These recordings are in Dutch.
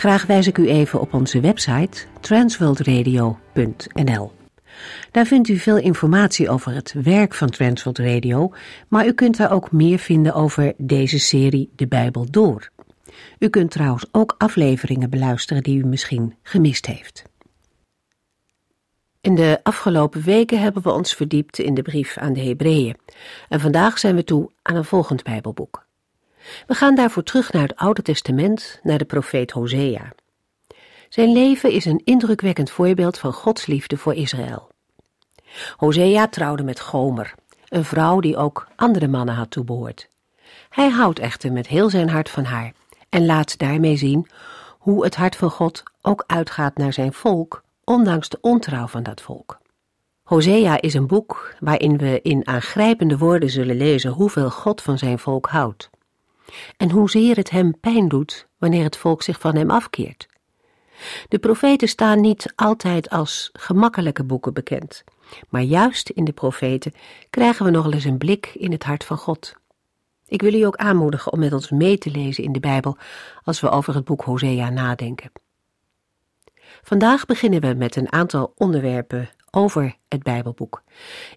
Graag wijs ik u even op onze website transworldradio.nl. Daar vindt u veel informatie over het werk van Transworld Radio, maar u kunt daar ook meer vinden over deze serie De Bijbel Door. U kunt trouwens ook afleveringen beluisteren die u misschien gemist heeft. In de afgelopen weken hebben we ons verdiept in de brief aan de Hebreeën en vandaag zijn we toe aan een volgend Bijbelboek. We gaan daarvoor terug naar het Oude Testament, naar de profeet Hosea. Zijn leven is een indrukwekkend voorbeeld van Gods liefde voor Israël. Hosea trouwde met Gomer, een vrouw die ook andere mannen had toebehoord. Hij houdt echter met heel zijn hart van haar en laat daarmee zien hoe het hart van God ook uitgaat naar zijn volk, ondanks de ontrouw van dat volk. Hosea is een boek waarin we in aangrijpende woorden zullen lezen hoeveel God van zijn volk houdt en hoezeer het hem pijn doet wanneer het volk zich van hem afkeert. De profeten staan niet altijd als gemakkelijke boeken bekend, maar juist in de profeten krijgen we nog eens een blik in het hart van God. Ik wil u ook aanmoedigen om met ons mee te lezen in de Bijbel als we over het boek Hosea nadenken. Vandaag beginnen we met een aantal onderwerpen over het Bijbelboek.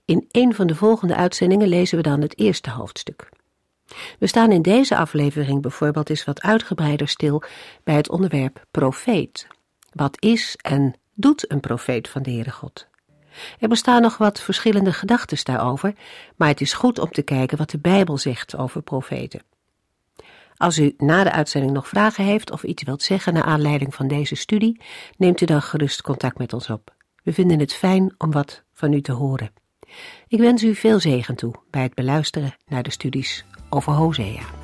In een van de volgende uitzendingen lezen we dan het eerste hoofdstuk. We staan in deze aflevering bijvoorbeeld eens wat uitgebreider stil bij het onderwerp profeet. Wat is en doet een profeet van de Heere God? Er bestaan nog wat verschillende gedachten daarover, maar het is goed om te kijken wat de Bijbel zegt over profeten. Als u na de uitzending nog vragen heeft of iets wilt zeggen naar aanleiding van deze studie, neemt u dan gerust contact met ons op. We vinden het fijn om wat van u te horen. Ik wens u veel zegen toe bij het beluisteren naar de studies over Hosea.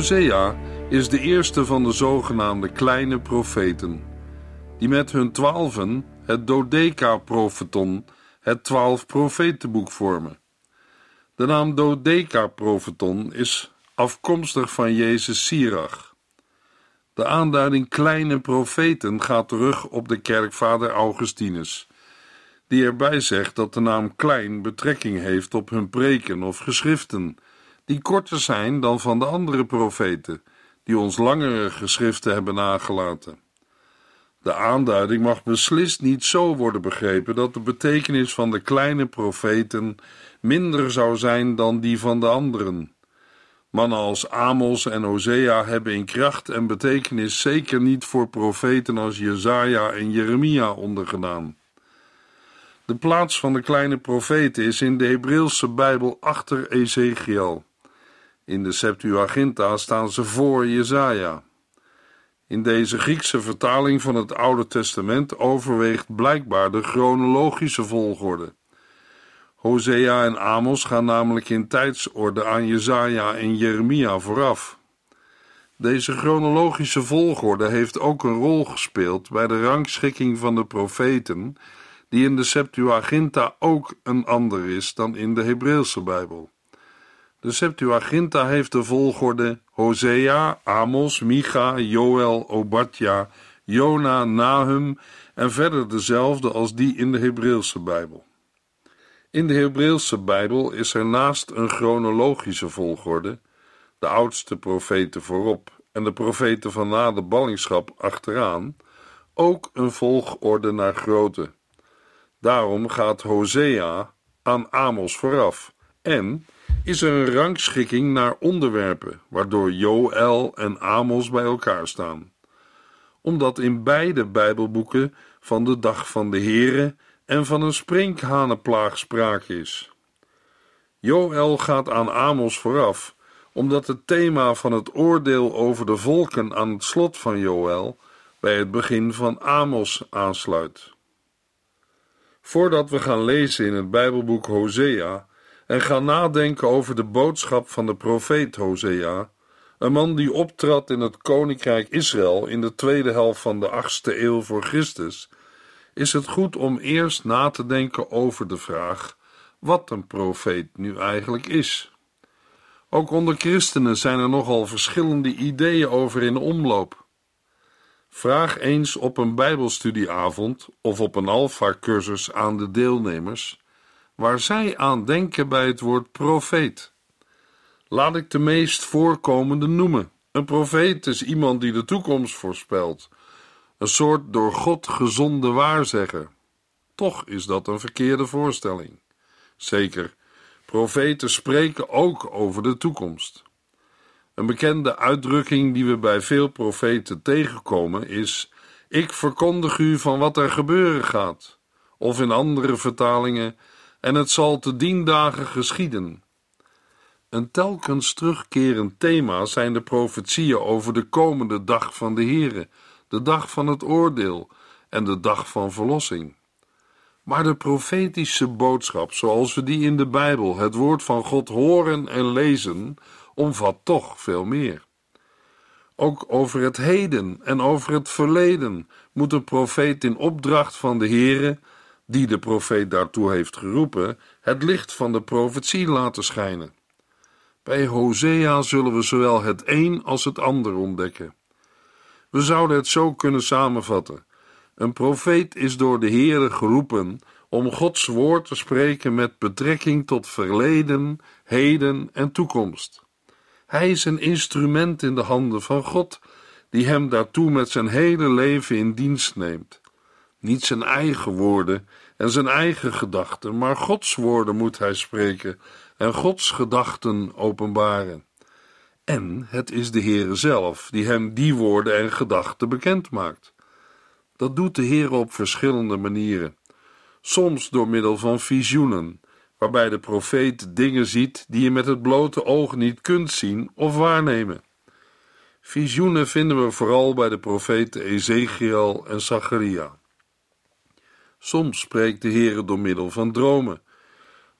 Hosea is de eerste van de zogenaamde kleine profeten, die met hun twaalfen het Dodeca-profeton, het twaalf profetenboek vormen. De naam Dodeca-profeton is afkomstig van Jezus Sirach. De aanduiding kleine profeten gaat terug op de kerkvader Augustinus, die erbij zegt dat de naam klein betrekking heeft op hun preken of geschriften die korter zijn dan van de andere profeten, die ons langere geschriften hebben nagelaten. De aanduiding mag beslist niet zo worden begrepen dat de betekenis van de kleine profeten minder zou zijn dan die van de anderen. Mannen als Amos en Hosea hebben in kracht en betekenis zeker niet voor profeten als Jezaja en Jeremia ondergedaan. De plaats van de kleine profeten is in de Hebreeuwse Bijbel achter Ezekiel. In de Septuaginta staan ze voor Jesaja. In deze Griekse vertaling van het Oude Testament overweegt blijkbaar de chronologische volgorde. Hosea en Amos gaan namelijk in tijdsorde aan Jesaja en Jeremia vooraf. Deze chronologische volgorde heeft ook een rol gespeeld bij de rangschikking van de profeten, die in de Septuaginta ook een ander is dan in de Hebreeuwse Bijbel. De Septuaginta heeft de volgorde Hosea, Amos, Micha, Joel, Obadja, Jona, Nahum en verder dezelfde als die in de Hebreeuwse Bijbel. In de Hebreeuwse Bijbel is er naast een chronologische volgorde, de oudste profeten voorop en de profeten van na de ballingschap achteraan, ook een volgorde naar grootte. Daarom gaat Hosea aan Amos vooraf en is er een rangschikking naar onderwerpen, waardoor Joël en Amos bij elkaar staan. Omdat in beide Bijbelboeken van de dag van de Here en van een sprinkhanenplaag sprake is. Joël gaat aan Amos vooraf, omdat het thema van het oordeel over de volken aan het slot van Joël bij het begin van Amos aansluit. Voordat we gaan lezen in het Bijbelboek Hosea en gaan nadenken over de boodschap van de profeet Hosea, een man die optrad in het koninkrijk Israël in de tweede helft van de achtste eeuw voor Christus, is het goed om eerst na te denken over de vraag wat een profeet nu eigenlijk is. Ook onder christenen zijn er nogal verschillende ideeën over in omloop. Vraag eens op een Bijbelstudieavond of op een Alpha-cursus aan de deelnemers waar zij aan denken bij het woord profeet. Laat ik de meest voorkomende noemen. Een profeet is iemand die de toekomst voorspelt, een soort door God gezonde waarzegger. Toch is dat een verkeerde voorstelling. Zeker, profeten spreken ook over de toekomst. Een bekende uitdrukking die we bij veel profeten tegenkomen is: Ik verkondig u van wat er gebeuren gaat. Of in andere vertalingen: En het zal te dien dagen geschieden. Een telkens terugkerend thema zijn de profetieën over de komende dag van de Here, de dag van het oordeel en de dag van verlossing. Maar de profetische boodschap, zoals we die in de Bijbel, het woord van God horen en lezen, omvat toch veel meer. Ook over het heden en over het verleden moet een profeet in opdracht van de Heere, die de profeet daartoe heeft geroepen, het licht van de profetie laten schijnen. Bij Hosea zullen we zowel het een als het ander ontdekken. We zouden het zo kunnen samenvatten. Een profeet is door de Heere geroepen om Gods woord te spreken met betrekking tot verleden, heden en toekomst. Hij is een instrument in de handen van God, die hem daartoe met zijn hele leven in dienst neemt. Niet zijn eigen woorden en zijn eigen gedachten, maar Gods woorden moet hij spreken en Gods gedachten openbaren. En het is de Heere zelf die hem die woorden en gedachten bekend maakt. Dat doet de Heer op verschillende manieren. Soms door middel van visioenen, waarbij de profeet dingen ziet die je met het blote oog niet kunt zien of waarnemen. Visioenen vinden we vooral bij de profeten Ezekiel en Zacharia. Soms spreekt de Heer door middel van dromen,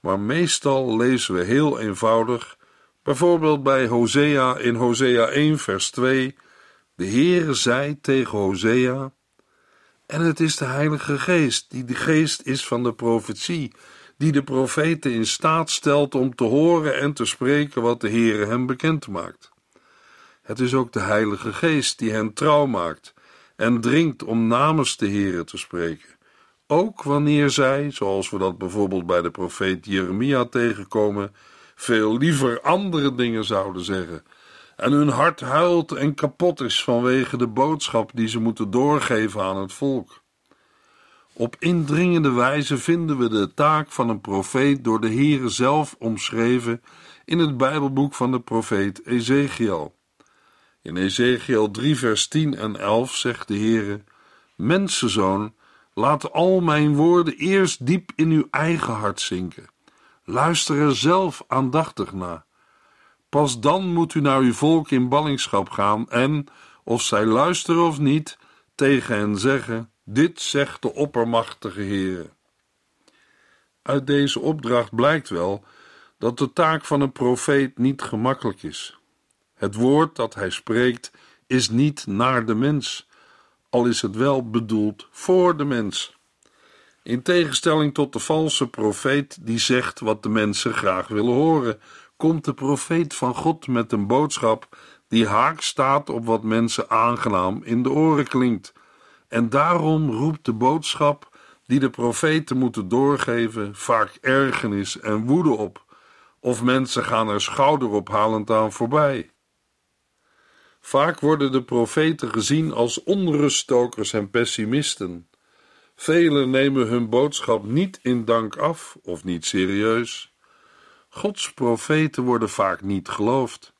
maar meestal lezen we heel eenvoudig, bijvoorbeeld bij Hosea in Hosea 1 vers 2, de Heere zei tegen Hosea, en het is de Heilige Geest, die de geest is van de profetie, die de profeten in staat stelt om te horen en te spreken wat de Heere hem bekend maakt. Het is ook de Heilige Geest die hen trouw maakt en dringt om namens de Heere te spreken. Ook wanneer zij, zoals we dat bijvoorbeeld bij de profeet Jeremia tegenkomen, veel liever andere dingen zouden zeggen en hun hart huilt en kapot is vanwege de boodschap die ze moeten doorgeven aan het volk. Op indringende wijze vinden we de taak van een profeet door de Heere zelf omschreven in het Bijbelboek van de profeet Ezekiel. In Ezekiel 3 vers 10 en 11 zegt de Heere, Mensenzoon, laat al mijn woorden eerst diep in uw eigen hart zinken. Luister er zelf aandachtig naar. Pas dan moet u naar uw volk in ballingschap gaan en, of zij luisteren of niet, tegen hen zeggen: Dit zegt de oppermachtige Heer. Uit deze opdracht blijkt wel dat de taak van een profeet niet gemakkelijk is. Het woord dat hij spreekt is niet naar de mens, al is het wel bedoeld voor de mens. In tegenstelling tot de valse profeet die zegt wat de mensen graag willen horen, komt de profeet van God met een boodschap die haak staat op wat mensen aangenaam in de oren klinkt. En daarom roept de boodschap die de profeten moeten doorgeven vaak ergernis en woede op, of mensen gaan er schouderophalend aan voorbij. Vaak worden de profeten gezien als onruststokers en pessimisten. Velen nemen hun boodschap niet in dank af of niet serieus. Gods profeten worden vaak niet geloofd.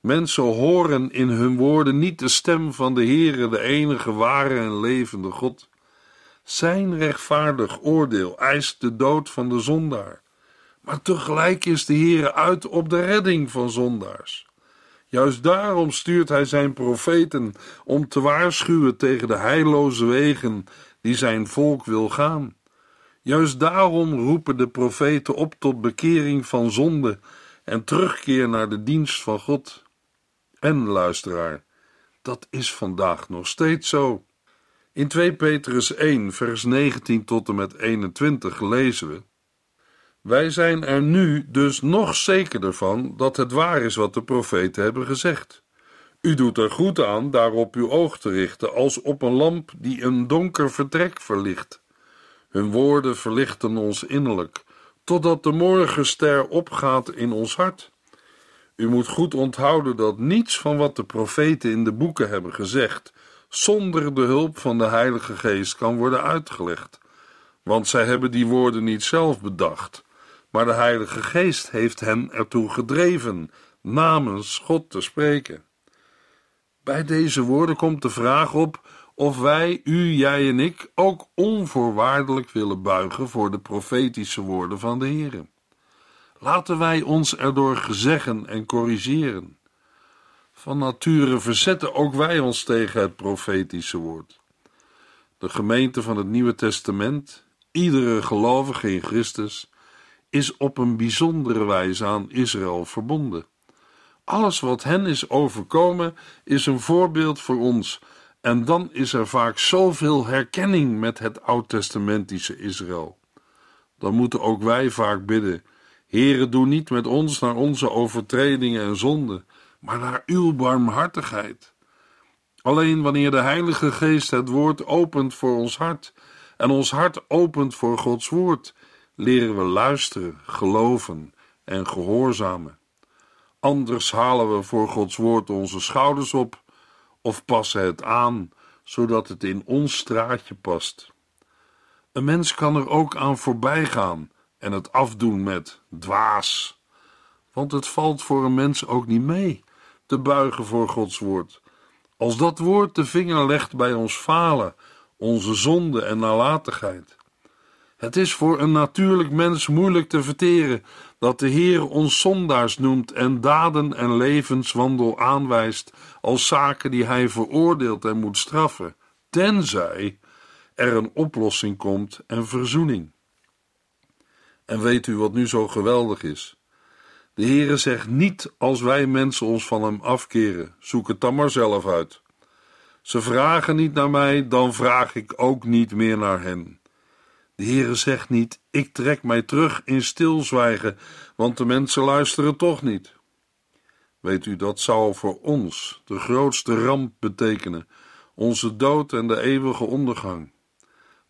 Mensen horen in hun woorden niet de stem van de Heere, de enige ware en levende God. Zijn rechtvaardig oordeel eist de dood van de zondaar. Maar tegelijk is de Heere uit op de redding van zondaars. Juist daarom stuurt hij zijn profeten om te waarschuwen tegen de heilloze wegen die zijn volk wil gaan. Juist daarom roepen de profeten op tot bekering van zonde en terugkeer naar de dienst van God. En luisteraar, dat is vandaag nog steeds zo. In 2 Petrus 1, vers 19 tot en met 21 lezen we: Wij zijn er nu dus nog zekerder van dat het waar is wat de profeten hebben gezegd. U doet er goed aan daarop uw oog te richten, als op een lamp die een donker vertrek verlicht. Hun woorden verlichten ons innerlijk, totdat de morgenster opgaat in ons hart. U moet goed onthouden dat niets van wat de profeten in de boeken hebben gezegd, zonder de hulp van de Heilige Geest kan worden uitgelegd. Want zij hebben die woorden niet zelf bedacht, maar de Heilige Geest heeft hen ertoe gedreven namens God te spreken. Bij deze woorden komt de vraag op of wij, u, jij en ik, ook onvoorwaardelijk willen buigen voor de profetische woorden van de Heer. Laten wij ons erdoor gezeggen en corrigeren. Van nature verzetten ook wij ons tegen het profetische woord. De gemeente van het Nieuwe Testament, iedere gelovige in Christus, is op een bijzondere wijze aan Israël verbonden. Alles wat hen is overkomen, is een voorbeeld voor ons. En dan is er vaak zoveel herkenning met het oud-testamentische Israël. Dan moeten ook wij vaak bidden: Heere, doe niet met ons naar onze overtredingen en zonden, maar naar uw barmhartigheid. Alleen wanneer de Heilige Geest het woord opent voor ons hart en ons hart opent voor Gods woord, leren we luisteren, geloven en gehoorzamen. Anders halen we voor Gods woord onze schouders op of passen het aan, zodat het in ons straatje past. Een mens kan er ook aan voorbij gaan en het afdoen met dwaas, want het valt voor een mens ook niet mee te buigen voor Gods woord. Als dat woord de vinger legt bij ons falen, onze zonde en nalatigheid. Het is voor een natuurlijk mens moeilijk te verteren dat de Heer ons zondaars noemt en daden en levenswandel aanwijst als zaken die Hij veroordeelt en moet straffen, tenzij er een oplossing komt en verzoening. En weet u wat nu zo geweldig is? De Heere zegt niet als wij mensen ons van Hem afkeren, zoek het dan maar zelf uit. Ze vragen niet naar mij, dan vraag ik ook niet meer naar hen. De Heere zegt niet: Ik trek mij terug in stilzwijgen, want de mensen luisteren toch niet. Weet u, dat zou voor ons de grootste ramp betekenen, onze dood en de eeuwige ondergang.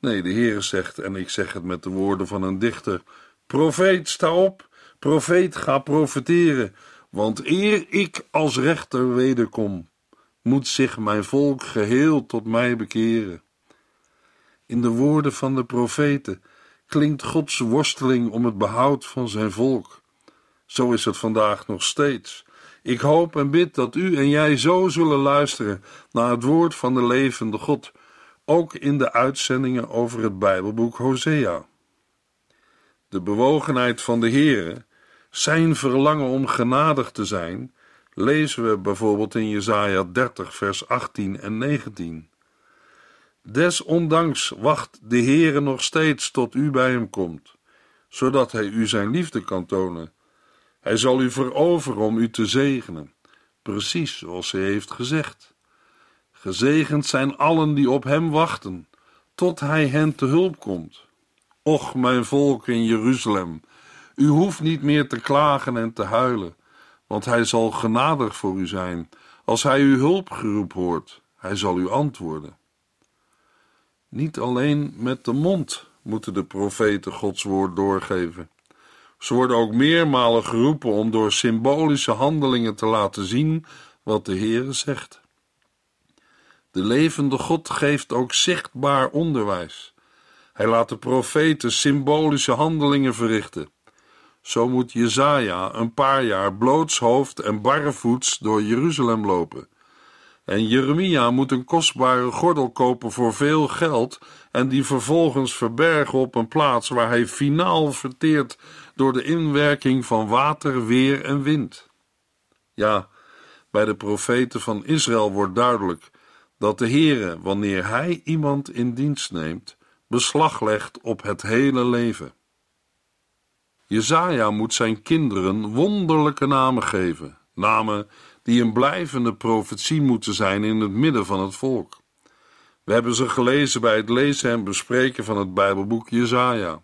Nee, de Heere zegt, en ik zeg het met de woorden van een dichter: Profeet, sta op, profeet, ga profeteren, want eer ik als rechter wederkom, moet zich mijn volk geheel tot mij bekeren. In de woorden van de profeten klinkt Gods worsteling om het behoud van zijn volk. Zo is het vandaag nog steeds. Ik hoop en bid dat u en jij zo zullen luisteren naar het woord van de levende God, ook in de uitzendingen over het Bijbelboek Hosea. De bewogenheid van de Heere, zijn verlangen om genadig te zijn, lezen we bijvoorbeeld in Jesaja 30 vers 18 en 19. Desondanks wacht de Heere nog steeds tot u bij hem komt, zodat hij u zijn liefde kan tonen. Hij zal u veroveren om u te zegenen, precies zoals hij heeft gezegd. Gezegend zijn allen die op hem wachten, tot hij hen te hulp komt. Och, mijn volk in Jeruzalem, u hoeft niet meer te klagen en te huilen, want hij zal genadig voor u zijn. Als hij uw hulpgeroep hoort, hij zal u antwoorden. Niet alleen met de mond moeten de profeten Gods woord doorgeven. Ze worden ook meermalen geroepen om door symbolische handelingen te laten zien wat de Heere zegt. De levende God geeft ook zichtbaar onderwijs. Hij laat de profeten symbolische handelingen verrichten. Zo moet Jezaja een paar jaar blootshoofd en barrevoets door Jeruzalem lopen. En Jeremia moet een kostbare gordel kopen voor veel geld en die vervolgens verbergen op een plaats waar hij finaal verteert door de inwerking van water, weer en wind. Ja, bij de profeten van Israël wordt duidelijk dat de Heere, wanneer hij iemand in dienst neemt, beslag legt op het hele leven. Jezaja moet zijn kinderen wonderlijke namen geven, namen die een blijvende profetie moeten zijn in het midden van het volk. We hebben ze gelezen bij het lezen en bespreken van het Bijbelboek Jezaja.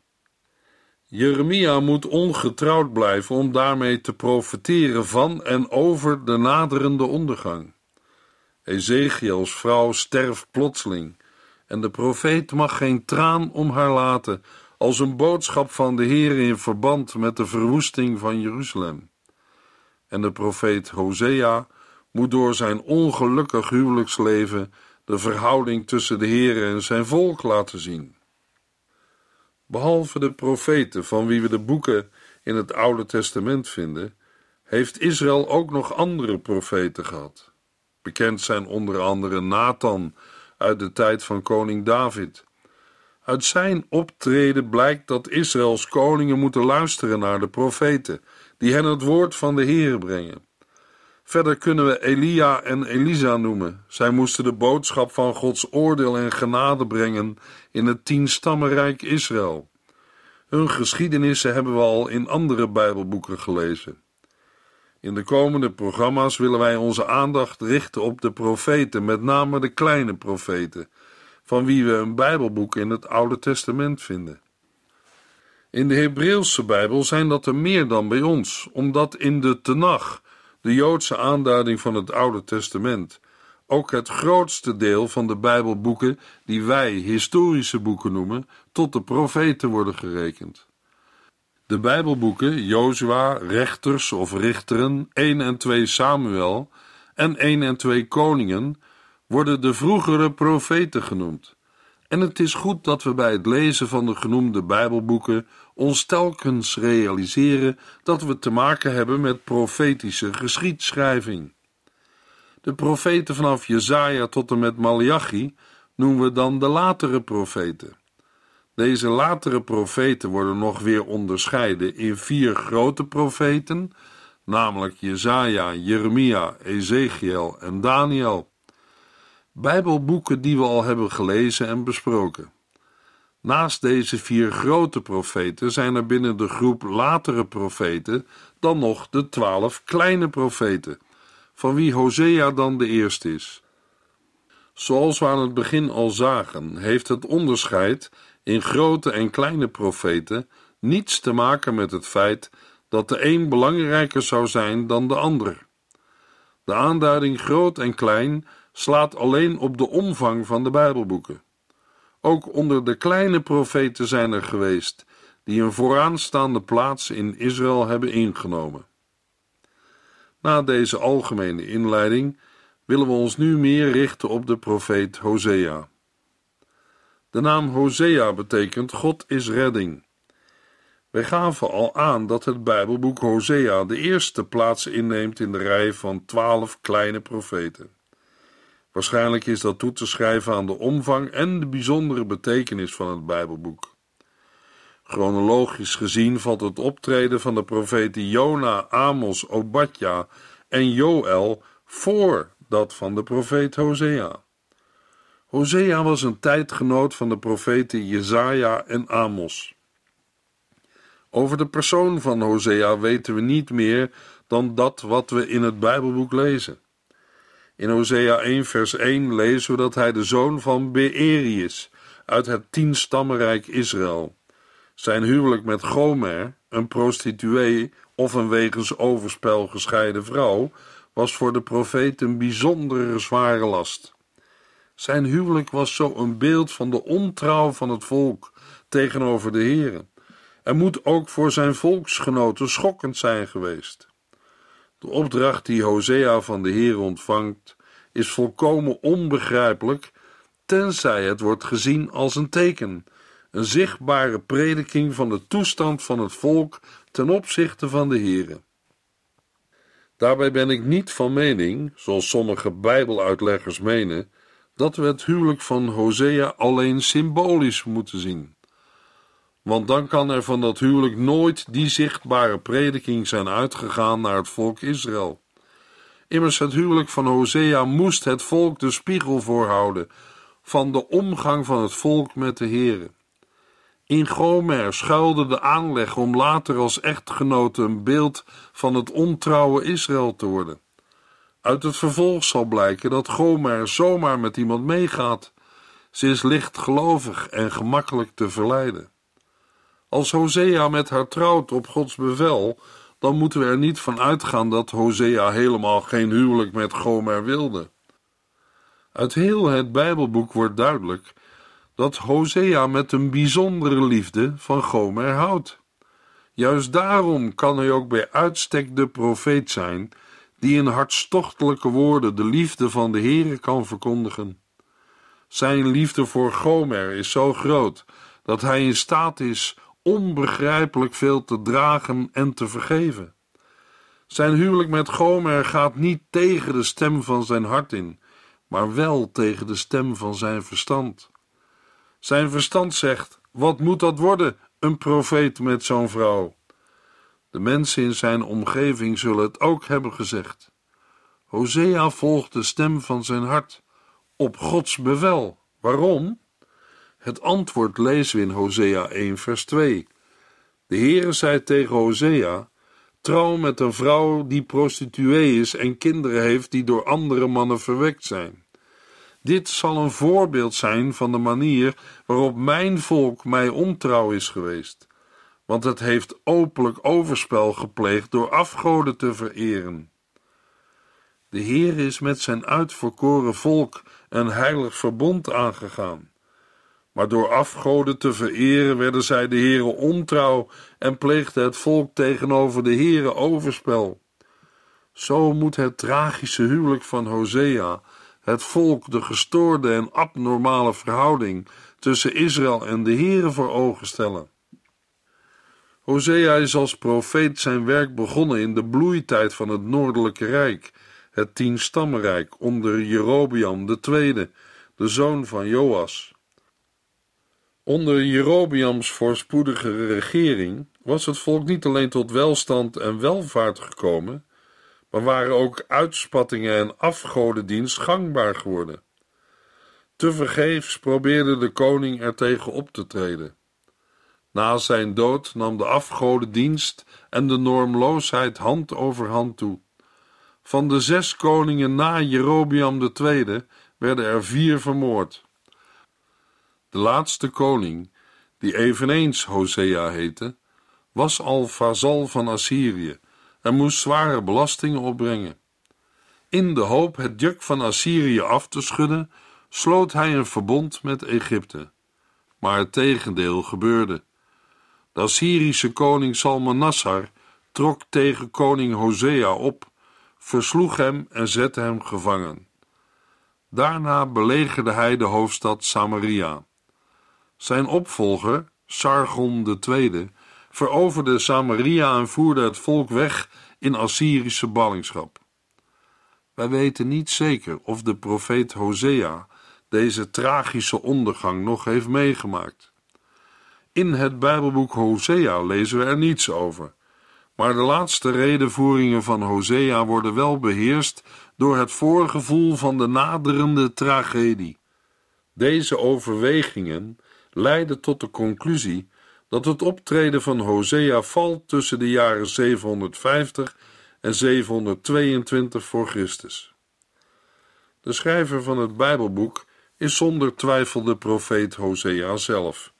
Jeremia moet ongetrouwd blijven om daarmee te profeteren van en over de naderende ondergang. Ezekiels vrouw sterft plotseling en de profeet mag geen traan om haar laten als een boodschap van de Heer in verband met de verwoesting van Jeruzalem. En de profeet Hosea moet door zijn ongelukkig huwelijksleven de verhouding tussen de Heer en zijn volk laten zien. Behalve de profeten van wie we de boeken in het Oude Testament vinden, heeft Israël ook nog andere profeten gehad. Bekend zijn onder andere Nathan uit de tijd van koning David. Uit zijn optreden blijkt dat Israëls koningen moeten luisteren naar de profeten, die hen het woord van de Heer brengen. Verder kunnen we Elia en Elisa noemen. Zij moesten de boodschap van Gods oordeel en genade brengen in het tienstammenrijk Israël. Hun geschiedenissen hebben we al in andere Bijbelboeken gelezen. In de komende programma's willen wij onze aandacht richten op de profeten, met name de kleine profeten, van wie we een Bijbelboek in het Oude Testament vinden. In de Hebreeuwse Bijbel zijn dat er meer dan bij ons, omdat in de Tenach, de Joodse aanduiding van het Oude Testament, ook het grootste deel van de Bijbelboeken, die wij historische boeken noemen, tot de profeten worden gerekend. De Bijbelboeken Jozua, Rechters of Richteren, 1 en 2 Samuel en 1 en 2 Koningen worden de vroegere profeten genoemd. En het is goed dat we bij het lezen van de genoemde Bijbelboeken ons telkens realiseren dat we te maken hebben met profetische geschiedschrijving. De profeten vanaf Jezaja tot en met Malachi noemen we dan de latere profeten. Deze latere profeten worden nog weer onderscheiden in vier grote profeten, namelijk Jezaja, Jeremia, Ezekiel en Daniel. Bijbelboeken die we al hebben gelezen en besproken. Naast deze vier grote profeten zijn er binnen de groep latere profeten dan nog de twaalf kleine profeten, van wie Hosea dan de eerste is. Zoals we aan het begin al zagen, heeft het onderscheid in grote en kleine profeten niets te maken met het feit dat de een belangrijker zou zijn dan de ander. De aanduiding groot en klein slaat alleen op de omvang van de Bijbelboeken. Ook onder de kleine profeten zijn er geweest die een vooraanstaande plaats in Israël hebben ingenomen. Na deze algemene inleiding willen we ons nu meer richten op de profeet Hosea. De naam Hosea betekent God is redding. Wij gaven al aan dat het Bijbelboek Hosea de eerste plaats inneemt in de rij van twaalf kleine profeten. Waarschijnlijk is dat toe te schrijven aan de omvang en de bijzondere betekenis van het Bijbelboek. Chronologisch gezien valt het optreden van de profeten Jona, Amos, Obadja en Joël voor dat van de profeet Hosea. Hosea was een tijdgenoot van de profeten Jezaja en Amos. Over de persoon van Hosea weten we niet meer dan dat wat we in het Bijbelboek lezen. In Hosea 1 vers 1 lezen we dat hij de zoon van Beeri is, uit het tienstammenrijk Israël. Zijn huwelijk met Gomer, een prostituee of een wegens overspel gescheiden vrouw, was voor de profeet een bijzondere zware last. Zijn huwelijk was zo een beeld van de ontrouw van het volk tegenover de Heeren en moet ook voor zijn volksgenoten schokkend zijn geweest. De opdracht die Hosea van de Heer ontvangt is volkomen onbegrijpelijk, tenzij het wordt gezien als een teken, een zichtbare prediking van de toestand van het volk ten opzichte van de Heere. Daarbij ben ik niet van mening, zoals sommige Bijbeluitleggers menen, dat we het huwelijk van Hosea alleen symbolisch moeten zien. Want dan kan er van dat huwelijk nooit die zichtbare prediking zijn uitgegaan naar het volk Israël. Immers het huwelijk van Hosea moest het volk de spiegel voorhouden van de omgang van het volk met de Here. In Gomer schuilde de aanleg om later als echtgenote een beeld van het ontrouwe Israël te worden. Uit het vervolg zal blijken dat Gomer zomaar met iemand meegaat. Ze is lichtgelovig en gemakkelijk te verleiden. Als Hosea met haar trouwt op Gods bevel, dan moeten we er niet van uitgaan dat Hosea helemaal geen huwelijk met Gomer wilde. Uit heel het Bijbelboek wordt duidelijk dat Hosea met een bijzondere liefde van Gomer houdt. Juist daarom kan hij ook bij uitstek de profeet zijn die in hartstochtelijke woorden de liefde van de Heere kan verkondigen. Zijn liefde voor Gomer is zo groot dat hij in staat is onbegrijpelijk veel te dragen en te vergeven. Zijn huwelijk met Gomer gaat niet tegen de stem van zijn hart in, maar wel tegen de stem van zijn verstand. Zijn verstand zegt: Wat moet dat worden, een profeet met zo'n vrouw? De mensen in zijn omgeving zullen het ook hebben gezegd. Hosea volgt de stem van zijn hart op Gods bevel. Waarom? Het antwoord lezen we in Hosea 1, vers 2. De Heere zei tegen Hosea: Trouw met een vrouw die prostituee is en kinderen heeft die door andere mannen verwekt zijn. Dit zal een voorbeeld zijn van de manier waarop mijn volk mij ontrouw is geweest, want het heeft openlijk overspel gepleegd door afgoden te vereren. De Heer is met zijn uitverkoren volk een heilig verbond aangegaan. Maar door afgoden te vereren werden zij de Heere ontrouw en pleegde het volk tegenover de Heere overspel. Zo moet het tragische huwelijk van Hosea het volk de gestoorde en abnormale verhouding tussen Israël en de Heere voor ogen stellen. Hosea is als profeet zijn werk begonnen in de bloeitijd van het Noordelijke Rijk, het Tienstammenrijk onder Jerobeam II, de zoon van Joas. Onder Jerobeams voorspoedige regering was het volk niet alleen tot welstand en welvaart gekomen, maar waren ook uitspattingen en afgodendienst gangbaar geworden. Tevergeefs probeerde de koning er tegen op te treden. Na zijn dood nam de afgodendienst en de normloosheid hand over hand toe. Van de zes koningen na Jerobeam II werden er vier vermoord. De laatste koning, die eveneens Hosea heette, was al vazal van Assyrië en moest zware belastingen opbrengen. In de hoop het juk van Assyrië af te schudden, sloot hij een verbond met Egypte. Maar het tegendeel gebeurde. De Assyrische koning Salmanassar trok tegen koning Hosea op, versloeg hem en zette hem gevangen. Daarna belegerde hij de hoofdstad Samaria. Zijn opvolger, Sargon II, veroverde Samaria en voerde het volk weg in Assyrische ballingschap. Wij weten niet zeker of de profeet Hosea deze tragische ondergang nog heeft meegemaakt. In het Bijbelboek Hosea lezen we er niets over, maar de laatste redenvoeringen van Hosea worden wel beheerst door het voorgevoel van de naderende tragedie. Deze overwegingen leiden tot de conclusie dat het optreden van Hosea valt tussen de jaren 750 en 722 voor Christus. De schrijver van het Bijbelboek is zonder twijfel de profeet Hosea zelf.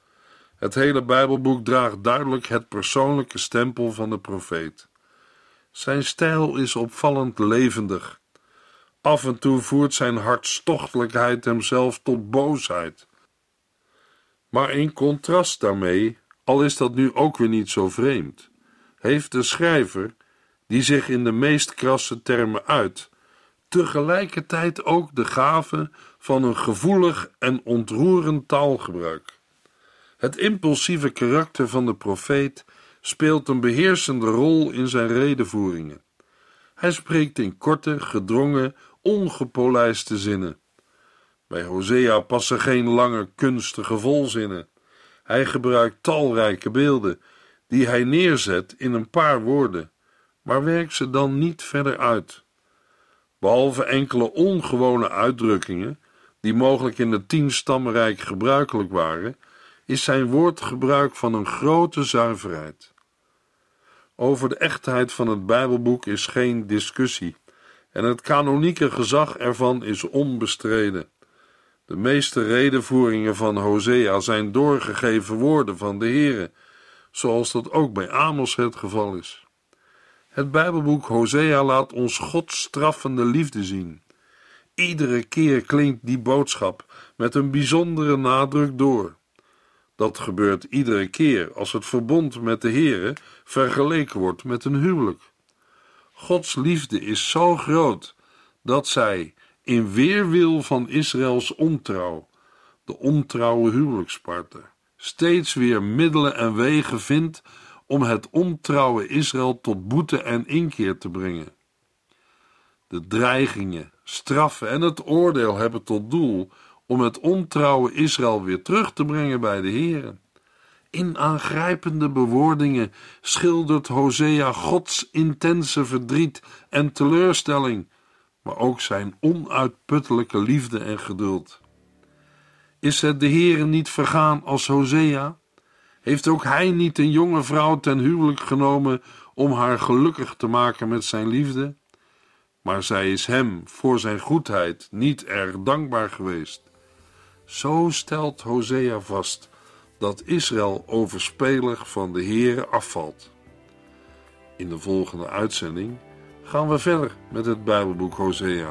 Het hele Bijbelboek draagt duidelijk het persoonlijke stempel van de profeet. Zijn stijl is opvallend levendig. Af en toe voert zijn hartstochtelijkheid hem zelf tot boosheid. Maar in contrast daarmee al is dat nu ook weer niet zo vreemd, heeft de schrijver, die zich in de meest krasse termen uit, tegelijkertijd ook de gave van een gevoelig en ontroerend taalgebruik. Het impulsieve karakter van de profeet speelt een beheersende rol in zijn redenvoeringen. Hij spreekt in korte, gedrongen, ongepolijste zinnen. Bij Hosea passen geen lange, kunstige volzinnen. Hij gebruikt talrijke beelden, die hij neerzet in een paar woorden, maar werkt ze dan niet verder uit. Behalve enkele ongewone uitdrukkingen, die mogelijk in het tienstammenrijk gebruikelijk waren, is zijn woordgebruik van een grote zuiverheid. Over de echtheid van het Bijbelboek is geen discussie, en het kanonieke gezag ervan is onbestreden. De meeste redenvoeringen van Hosea zijn doorgegeven woorden van de Heere, zoals dat ook bij Amos het geval is. Het Bijbelboek Hosea laat ons Gods straffende liefde zien. Iedere keer klinkt die boodschap met een bijzondere nadruk door. Dat gebeurt iedere keer als het verbond met de Heere vergeleken wordt met een huwelijk. Gods liefde is zo groot dat zij, in weerwil van Israëls ontrouw, de ontrouwe huwelijkspartner, steeds weer middelen en wegen vindt om het ontrouwe Israël tot boete en inkeer te brengen. De dreigingen, straffen en het oordeel hebben tot doel om het ontrouwe Israël weer terug te brengen bij de Heer. In aangrijpende bewoordingen schildert Hosea Gods intense verdriet en teleurstelling, maar ook zijn onuitputtelijke liefde en geduld. Is het de Heere niet vergaan als Hosea? Heeft ook hij niet een jonge vrouw ten huwelijk genomen om haar gelukkig te maken met zijn liefde? Maar zij is hem voor zijn goedheid niet erg dankbaar geweest. Zo stelt Hosea vast dat Israël overspelig van de Heere afvalt. In de volgende uitzending gaan we verder met het Bijbelboek Hosea.